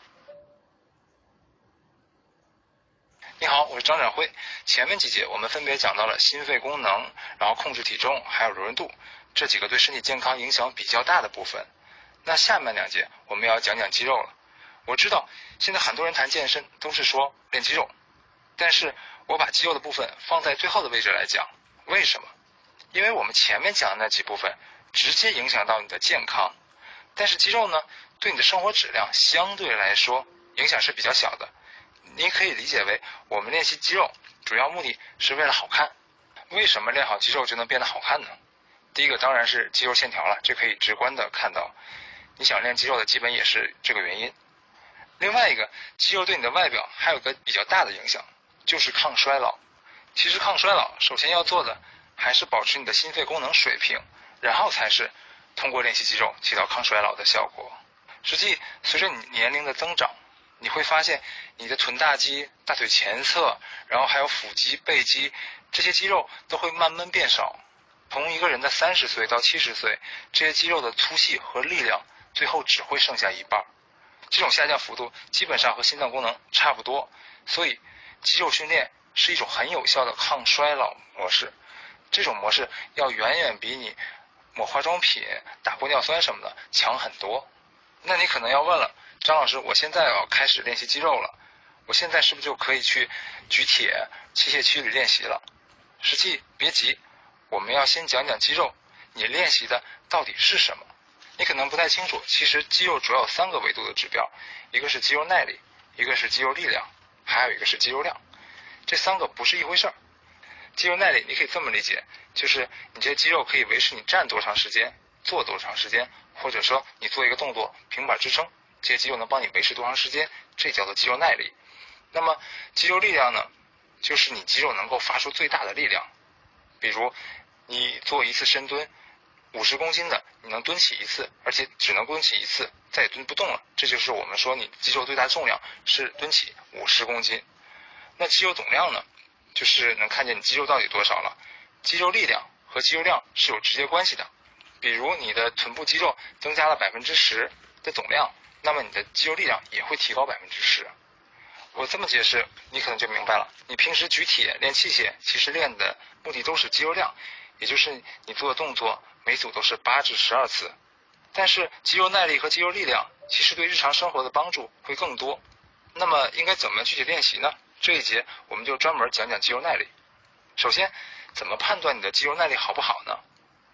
你好，我是张展辉。前面几节我们分别讲到了心肺功能，然后控制体重，还有柔韧度这几个对身体健康影响比较大的部分。那下面两节我们要讲讲肌肉了。我知道现在很多人谈健身都是说练肌肉，但是我把肌肉的部分放在最后的位置来讲。为什么？因为我们前面讲的那几部分直接影响到你的健康，但是肌肉呢，对你的生活质量相对来说影响是比较小的。你可以理解为，我们练习肌肉主要目的是为了好看。为什么练好肌肉就能变得好看呢？第一个当然是肌肉线条了，这可以直观的看到。你想练肌肉的基本也是这个原因。另外一个，肌肉对你的外表还有个比较大的影响，就是抗衰老。其实抗衰老首先要做的还是保持你的心肺功能水平，然后才是通过练习肌肉起到抗衰老的效果。实际随着你年龄的增长。你会发现，你的臀大肌、大腿前侧，然后还有腹肌、背肌这些肌肉都会慢慢变少。从一个人的三十岁到七十岁，这些肌肉的粗细和力量最后只会剩下一半。这种下降幅度基本上和心脏功能差不多。所以，肌肉训练是一种很有效的抗衰老模式。这种模式要远远比你抹化妆品、打玻尿酸什么的强很多。那你可能要问了。张老师，我现在要开始练习肌肉了，我现在是不是就可以去举铁、器械区里练习了？实际别急，我们要先讲讲肌肉，你练习的到底是什么？你可能不太清楚，其实肌肉主要有三个维度的指标，一个是肌肉耐力，一个是肌肉力量，还有一个是肌肉量。这三个不是一回事儿。肌肉耐力你可以这么理解，就是你这肌肉可以维持你站多长时间、坐多长时间，或者说你做一个动作平板支撑。这些肌肉能帮你维持多长时间？这叫做肌肉耐力。那么肌肉力量呢？就是你肌肉能够发出最大的力量。比如你做一次深蹲，五十公斤的，你能蹲起一次，而且只能蹲起一次，再也蹲不动了。这就是我们说你肌肉最大重量是蹲起五十公斤。那肌肉总量呢？就是能看见你肌肉到底多少了。肌肉力量和肌肉量是有直接关系的。比如你的臀部肌肉增加了百分之十的总量。那么你的肌肉力量也会提高百分之十。我这么解释，你可能就明白了。你平时举铁练器械，其实练的目的都是肌肉量，也就是你做的动作每组都是八至十二次。但是肌肉耐力和肌肉力量其实对日常生活的帮助会更多。那么应该怎么具体练习呢？这一节我们就专门讲讲肌肉耐力。首先，怎么判断你的肌肉耐力好不好呢？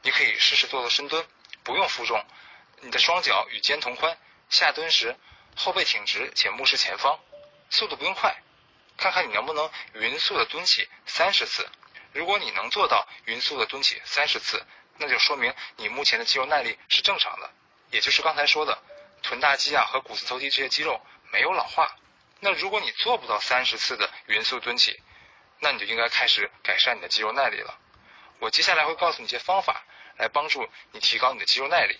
你可以试试做做深蹲，不用负重。你的双脚与肩同宽，下蹲时后背挺直且目视前方，速度不用快，看看你能不能匀速的蹲起三十次。如果你能做到匀速的蹲起三十次，那就说明你目前的肌肉耐力是正常的，也就是刚才说的臀大肌啊和股四头肌这些肌肉没有老化。那如果你做不到三十次的匀速蹲起，那你就应该开始改善你的肌肉耐力了。我接下来会告诉你一些方法，来帮助你提高你的肌肉耐力。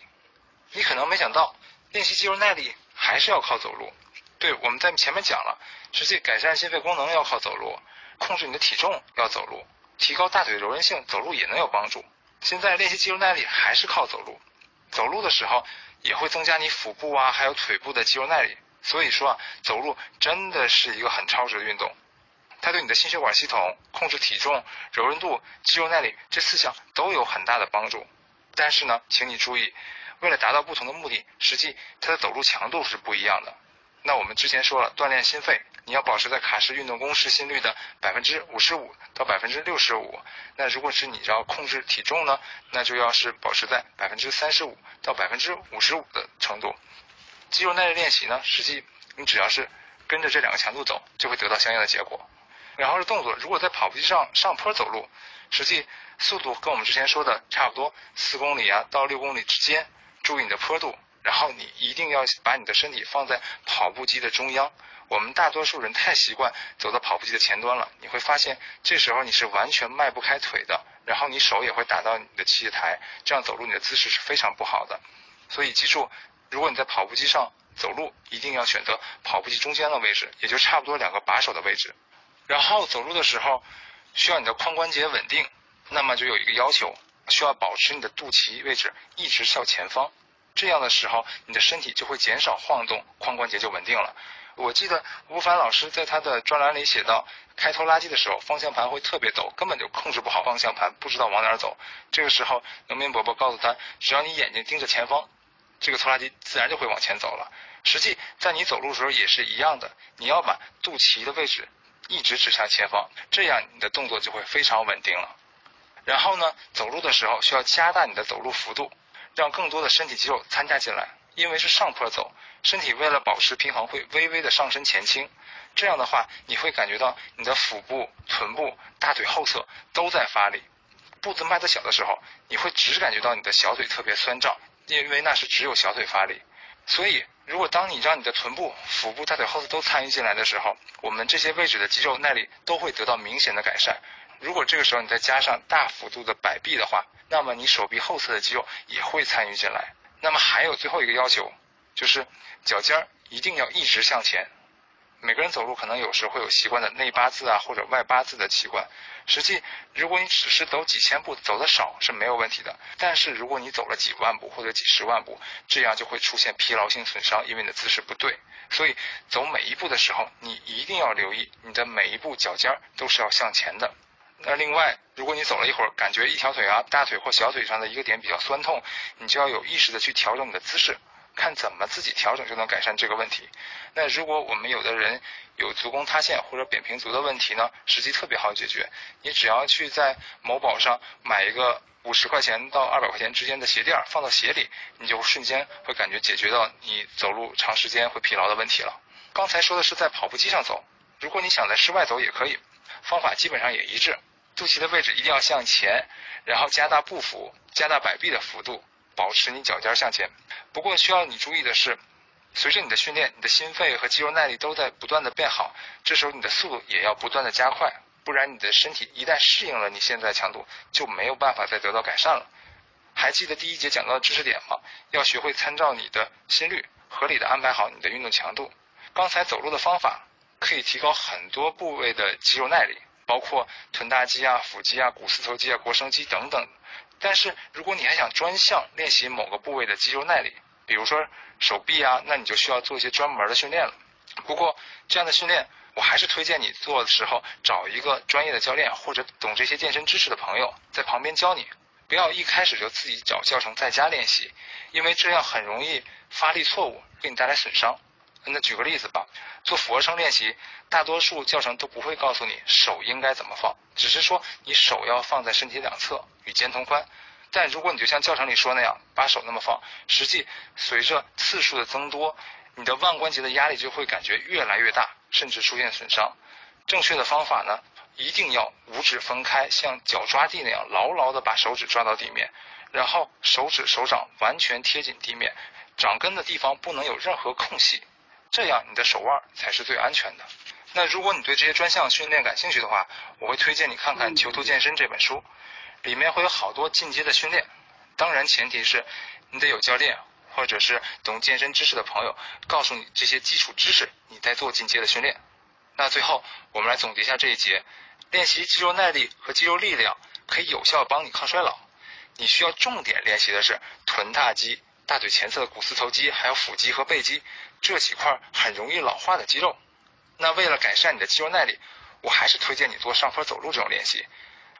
你可能没想到，练习肌肉耐力还是要靠走路。对，我们在前面讲了，实际改善心肺功能要靠走路，控制你的体重要走路，提高大腿柔韧性，走路也能有帮助。现在练习肌肉耐力还是靠走路，走路的时候也会增加你腹部啊，还有腿部的肌肉耐力。所以说啊，走路真的是一个很超值的运动，它对你的心血管系统、控制体重、柔韧度、肌肉耐力这四项都有很大的帮助。但是呢，请你注意，为了达到不同的目的，实际它的走路强度是不一样的。那我们之前说了，锻炼心肺，你要保持在卡式运动公式心率的百分之五十五到百分之六十五。那如果是你要控制体重呢，那就要是保持在百分之三十五到百分之五十五的程度。肌肉耐力练习呢，实际你只要是跟着这两个强度走，就会得到相应的结果。然后是动作，如果在跑步机上上坡走路，实际速度跟我们之前说的差不多，四公里啊到六公里之间，注意你的坡度。然后你一定要把你的身体放在跑步机的中央。我们大多数人太习惯走到跑步机的前端了，你会发现这时候你是完全迈不开腿的，然后你手也会打到你的器械台，这样走路你的姿势是非常不好的。所以记住。如果你在跑步机上走路，一定要选择跑步机中间的位置，也就差不多两个把手的位置。然后走路的时候，需要你的髋关节稳定，那么就有一个要求，需要保持你的肚脐位置一直向前方。这样的时候，你的身体就会减少晃动，髋关节就稳定了。我记得吴凡老师在他的专栏里写到，开拖拉机的时候，方向盘会特别抖，根本就控制不好方向盘，不知道往哪儿走。这个时候，农民伯伯告诉他，只要你眼睛盯着前方。这个拖拉机自然就会往前走了。实际在你走路的时候也是一样的，你要把肚脐的位置一直指向前方，这样你的动作就会非常稳定了。然后呢，走路的时候需要加大你的走路幅度，让更多的身体肌肉参加进来。因为是上坡走，身体为了保持平衡会微微的上身前倾，这样的话你会感觉到你的腹部、臀部、大腿后侧都在发力。步子迈得小的时候，你会只感觉到你的小腿特别酸胀。因为那是只有小腿发力，所以如果当你让你的臀部、腹部、大腿后侧都参与进来的时候，我们这些位置的肌肉耐力都会得到明显的改善。如果这个时候你再加上大幅度的摆臂的话，那么你手臂后侧的肌肉也会参与进来。那么还有最后一个要求，就是脚尖儿一定要一直向前。每个人走路可能有时会有习惯的内八字啊或者外八字的习惯，实际如果你只是走几千步，走的少是没有问题的。但是如果你走了几万步或者几十万步，这样就会出现疲劳性损伤，因为你的姿势不对。所以走每一步的时候，你一定要留意你的每一步脚尖都是要向前的。那另外，如果你走了一会儿，感觉一条腿啊、大腿或小腿上的一个点比较酸痛，你就要有意识的去调整你的姿势。看怎么自己调整就能改善这个问题。那如果我们有的人有足弓塌陷或者扁平足的问题呢，实际特别好解决。你只要去在某宝上买一个五十块钱到二百块钱之间的鞋垫，放到鞋里，你就瞬间会感觉解决到你走路长时间会疲劳的问题了。刚才说的是在跑步机上走，如果你想在室外走也可以，方法基本上也一致。肚脐的位置一定要向前，然后加大步幅，加大摆臂的幅度。保持你脚尖向前，不过需要你注意的是，随着你的训练，你的心肺和肌肉耐力都在不断的变好，这时候你的速度也要不断的加快，不然你的身体一旦适应了你现在强度，就没有办法再得到改善了。还记得第一节讲到的知识点吗？要学会参照你的心率，合理的安排好你的运动强度。刚才走路的方法可以提高很多部位的肌肉耐力，包括臀大肌啊、腹肌啊、股四头肌啊、腘绳肌等等。但是如果你还想专项练习某个部位的肌肉耐力，比如说手臂啊，那你就需要做一些专门的训练了。不过这样的训练，我还是推荐你做的时候找一个专业的教练或者懂这些健身知识的朋友在旁边教你，不要一开始就自己找教程在家练习，因为这样很容易发力错误，给你带来损伤。那举个例子吧，做俯卧撑练习，大多数教程都不会告诉你手应该怎么放，只是说你手要放在身体两侧与肩同宽，但如果你就像教程里说那样，把手那么放，实际随着次数的增多，你的腕关节的压力就会感觉越来越大，甚至出现损伤。正确的方法呢，一定要五指分开，像脚抓地那样，牢牢的把手指抓到地面，然后手指手掌完全贴紧地面，掌根的地方不能有任何空隙，这样你的手腕才是最安全的。那如果你对这些专项训练感兴趣的话，我会推荐你看看《囚徒健身》这本书，里面会有好多进阶的训练。当然，前提是你得有教练或者是懂健身知识的朋友告诉你这些基础知识，你再做进阶的训练。那最后，我们来总结一下这一节：练习肌肉耐力和肌肉力量可以有效帮你抗衰老。你需要重点练习的是臀大肌、大腿前侧的股四头肌，还有腹肌和背肌这几块很容易老化的肌肉。那为了改善你的肌肉耐力，我还是推荐你做上坡走路这种练习。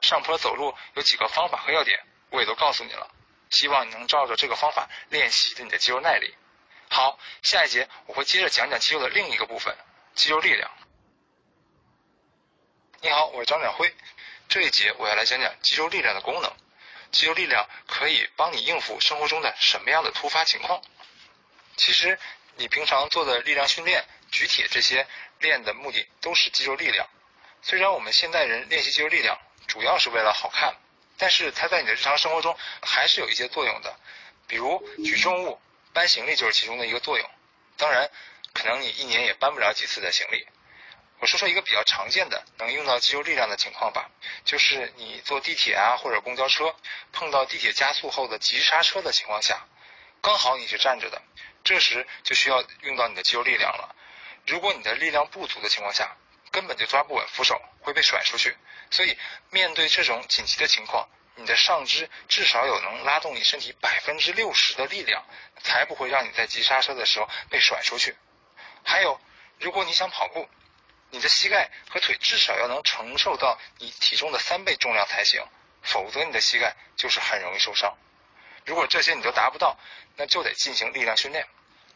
上坡走路有几个方法和要点，我也都告诉你了。希望你能照着这个方法练习你的肌肉耐力。好，下一节我会接着讲讲肌肉的另一个部分——肌肉力量。你好，我是张展辉。这一节我要来讲讲肌肉力量的功能。肌肉力量可以帮你应付生活中的什么样的突发情况？其实你平常做的力量训练。举铁这些练的目的都是肌肉力量。虽然我们现代人练习肌肉力量主要是为了好看，但是它在你的日常生活中还是有一些作用的。比如举重物、搬行李就是其中的一个作用。当然，可能你一年也搬不了几次的行李。我说说一个比较常见的能用到肌肉力量的情况吧，就是你坐地铁啊或者公交车碰到地铁加速后的急刹车的情况下，刚好你是站着的，这时就需要用到你的肌肉力量了。如果你的力量不足的情况下，根本就抓不稳扶手，会被甩出去。所以面对这种紧急的情况，你的上肢至少有能拉动你身体百分之六十的力量，才不会让你在急刹车的时候被甩出去。还有，如果你想跑步，你的膝盖和腿至少要能承受到你体重的三倍重量才行，否则你的膝盖就是很容易受伤。如果这些你都达不到，那就得进行力量训练。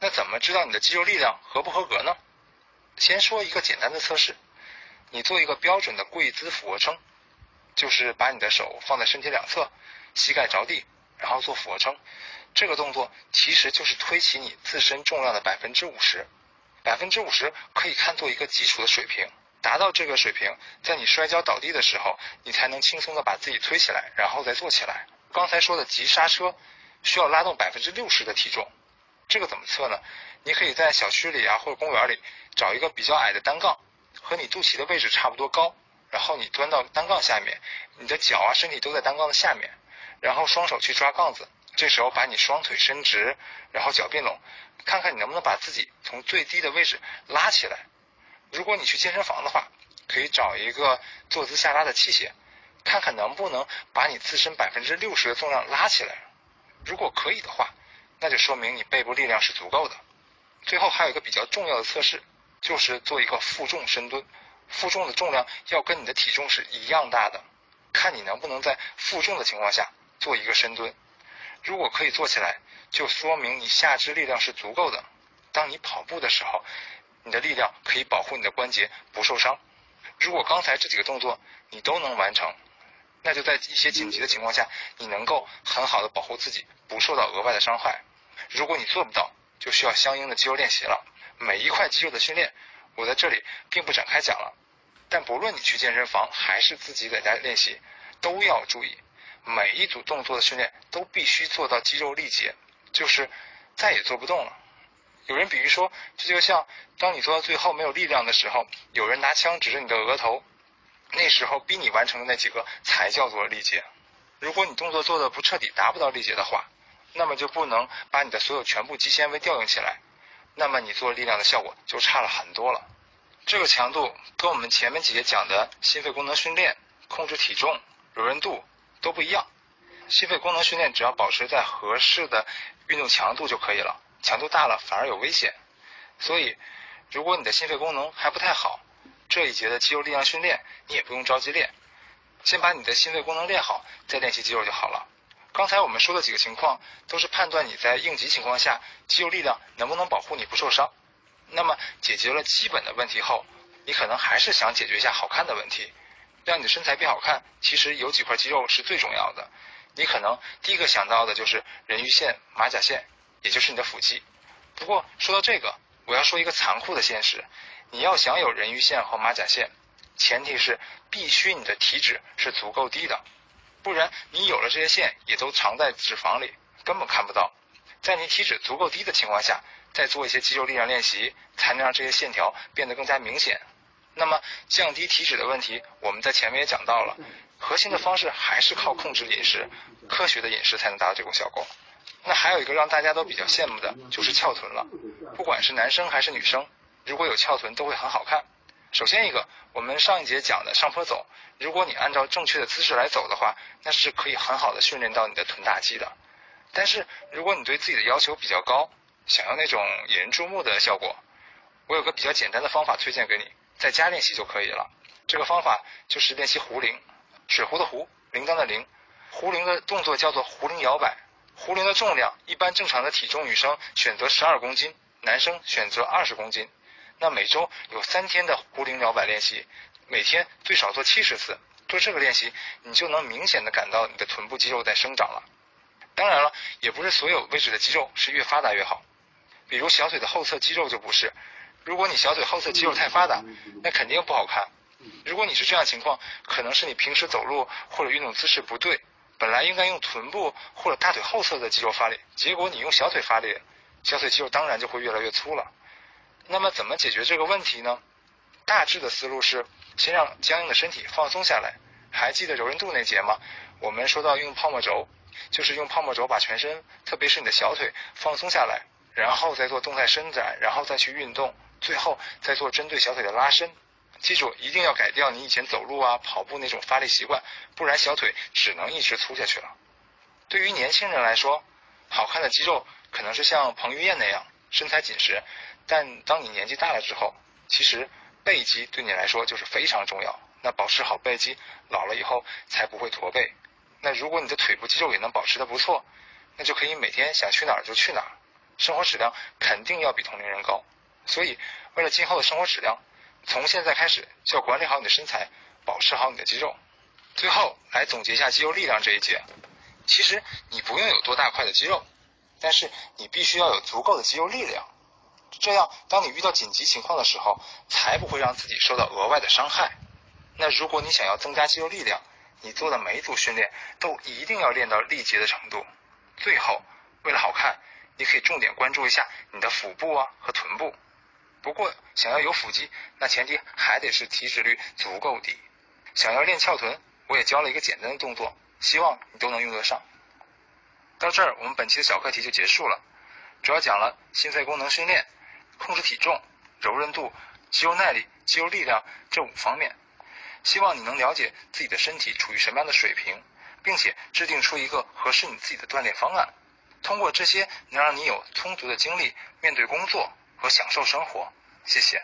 那怎么知道你的肌肉力量合不合格呢？先说一个简单的测试，你做一个标准的跪姿俯卧撑，就是把你的手放在身体两侧，膝盖着地，然后做俯卧撑。这个动作其实就是推起你自身重量的百分之五十，百分之五十可以看作一个基础的水平。达到这个水平，在你摔跤倒地的时候，你才能轻松的把自己推起来，然后再坐起来。刚才说的急刹车需要拉动百分之六十的体重，这个怎么测呢？你可以在小区里啊或者公园里。找一个比较矮的单杠，和你肚脐的位置差不多高，然后你蹲到单杠下面，你的脚啊身体都在单杠的下面，然后双手去抓杠子，这时候把你双腿伸直，然后脚并拢，看看你能不能把自己从最低的位置拉起来。如果你去健身房的话，可以找一个坐姿下拉的器械，看看能不能把你自身百分之六十的重量拉起来。如果可以的话，那就说明你背部力量是足够的。最后还有一个比较重要的测试。就是做一个负重深蹲，负重的重量要跟你的体重是一样大的，看你能不能在负重的情况下做一个深蹲。如果可以做起来，就说明你下肢力量是足够的。当你跑步的时候，你的力量可以保护你的关节不受伤。如果刚才这几个动作你都能完成，那就在一些紧急的情况下，你能够很好的保护自己不受到额外的伤害。如果你做不到，就需要相应的肌肉练习了。每一块肌肉的训练，我在这里并不展开讲了。但不论你去健身房还是自己在家练习，都要注意，每一组动作的训练都必须做到肌肉力竭，就是再也做不动了。有人比喻说，这就像当你做到最后没有力量的时候，有人拿枪指着你的额头，那时候逼你完成的那几个才叫做力竭。如果你动作做的不彻底，达不到力竭的话，那么就不能把你的所有全部肌纤维调用起来。那么你做力量的效果就差了很多了。这个强度跟我们前面几节讲的心肺功能训练、控制体重、柔韧度都不一样。心肺功能训练只要保持在合适的运动强度就可以了，强度大了反而有危险。所以，如果你的心肺功能还不太好，这一节的肌肉力量训练你也不用着急练，先把你的心肺功能练好，再练习肌肉就好了。刚才我们说的几个情况，都是判断你在应急情况下肌肉力量能不能保护你不受伤。那么解决了基本的问题后，你可能还是想解决一下好看的问题，让你的身材变好看。其实有几块肌肉是最重要的，你可能第一个想到的就是人鱼线、马甲线，也就是你的腹肌。不过说到这个，我要说一个残酷的现实：你要想有人鱼线和马甲线，前提是必须你的体脂是足够低的，不然你有了这些线也都藏在脂肪里，根本看不到。在你体脂足够低的情况下，再做一些肌肉力量练习，才能让这些线条变得更加明显。那么降低体脂的问题，我们在前面也讲到了，核心的方式还是靠控制饮食，科学的饮食才能达到这种效果。那还有一个让大家都比较羡慕的，就是翘臀了。不管是男生还是女生，如果有翘臀都会很好看。首先一个，我们上一节讲的上坡走，如果你按照正确的姿势来走的话，那是可以很好的训练到你的臀大肌的。但是如果你对自己的要求比较高，想要那种引人注目的效果，我有个比较简单的方法推荐给你。在家练习就可以了。这个方法就是练习壶铃，水壶的壶，铃铛的铃。壶铃的动作叫做壶铃摇摆。壶铃的重量，一般正常的体重女生选择十二公斤，男生选择二十公斤。那每周有三天的壶铃摇摆练习，每天最少做七十次。做这个练习，你就能明显的感到你的臀部肌肉在生长了。当然了，也不是所有位置的肌肉是越发达越好，比如小腿的后侧肌肉就不是。如果你小腿后侧肌肉太发达，那肯定不好看。如果你是这样情况，可能是你平时走路或者运动姿势不对，本来应该用臀部或者大腿后侧的肌肉发力，结果你用小腿发力，小腿肌肉当然就会越来越粗了。那么怎么解决这个问题呢？大致的思路是，先让僵硬的身体放松下来。还记得柔韧度那节吗？我们说到用泡沫轴，就是用泡沫轴把全身，特别是你的小腿放松下来，然后再做动态伸展，然后再去运动。最后再做针对小腿的拉伸，记住一定要改掉你以前走路啊、跑步那种发力习惯，不然小腿只能一直粗下去了。对于年轻人来说，好看的肌肉可能是像彭于晏那样身材紧实，但当你年纪大了之后，其实背肌对你来说就是非常重要。那保持好背肌，老了以后才不会驼背。那如果你的腿部肌肉也能保持的不错，那就可以每天想去哪儿就去哪儿，生活质量肯定要比同龄人高。所以，为了今后的生活质量，从现在开始就要管理好你的身材，保持好你的肌肉。最后来总结一下肌肉力量这一节。其实你不用有多大块的肌肉，但是你必须要有足够的肌肉力量。这样，当你遇到紧急情况的时候，才不会让自己受到额外的伤害。那如果你想要增加肌肉力量，你做的每一组训练都一定要练到力竭的程度。最后，为了好看，你可以重点关注一下你的腹部啊和臀部。不过，想要有腹肌，那前提还得是体脂率足够低。想要练翘臀，我也教了一个简单的动作，希望你都能用得上。到这儿，我们本期的小课题就结束了，主要讲了心肺功能训练、控制体重、柔韧度、肌肉耐力、肌肉力量这五方面。希望你能了解自己的身体处于什么样的水平，并且制定出一个合适你自己的锻炼方案。通过这些，能让你有充足的精力面对工作。和享受生活，谢谢。